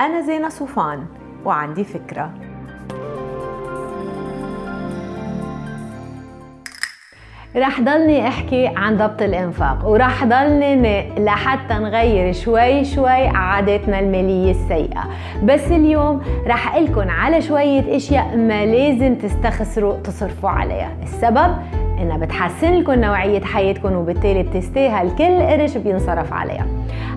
أنا زينة صوفان وعندي فكرة. رح ضلني أحكي عن ضبط الإنفاق ورح ضلني لحتى نغير شوي شوي عاداتنا المالية السيئة. بس اليوم رح لكم على شوية إشياء ما لازم تستخسروا تصرفوا عليها. السبب؟ إنها بتحسن لكم نوعية حياتكم وبالتالي بتستاهل كل قرش بينصرف عليها.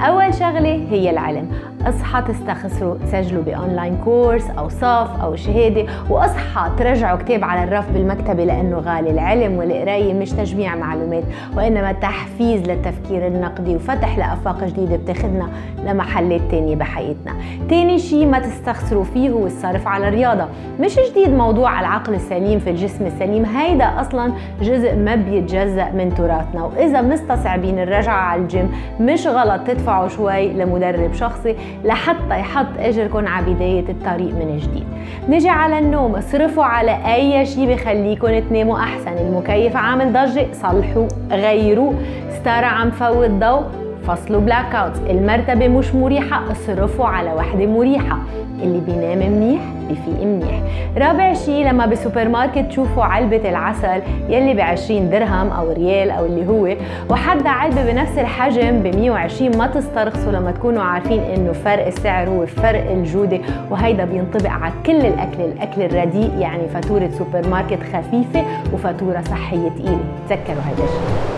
أول شغلة هي العلم. أصحى تستخسروا تسجلوا ب online course أو صف أو شهادة وأصحى ترجعوا كتاب على الرف بالمكتبة لأنه غالي. العلم والقراية مش تجميع معلومات وإنما تحفيز للتفكير النقدي وفتح لأفاق جديدة بتاخدنا لمحلات تانية بحياتنا. تاني شيء ما تستخسروا فيه هو الصرف على الرياضة. مش جديد موضوع العقل السليم في الجسم السليم هيدا أصلا جزء ما بيتجزأ من تراثنا. وإذا مستصعبين الرجعة على الجيم مش غلط تدفعوا شوي لمدرب شخصي لحتى يحط إجركم على بداية الطريق من جديد. نجي على النوم اصرفوا على أي شيء بخليكم تناموا أحسن. المكيف عامل ضجة صلحوا غيروه ستارة عم تفوت ضوء. فصلوا blackout المرتبة مش مريحة اصرفوا على وحدة مريحة. اللي بينام منيح بفيق منيح. رابع شيء لما بسوبر ماركت تشوفوا علبة العسل يلي ب 20 درهم أو ريال أو اللي هو. وحتى علبة بنفس الحجم ب 120 ما تسترخصوا لما تكونوا عارفين إنه فرق السعر هو فرق الجودة. وهيدا بينطبق على كل الأكل الأكل الرديء يعني فاتورة سوبر ماركت خفيفة وفاتورة صحية تقيلة. تذكروا هيدا الشيء.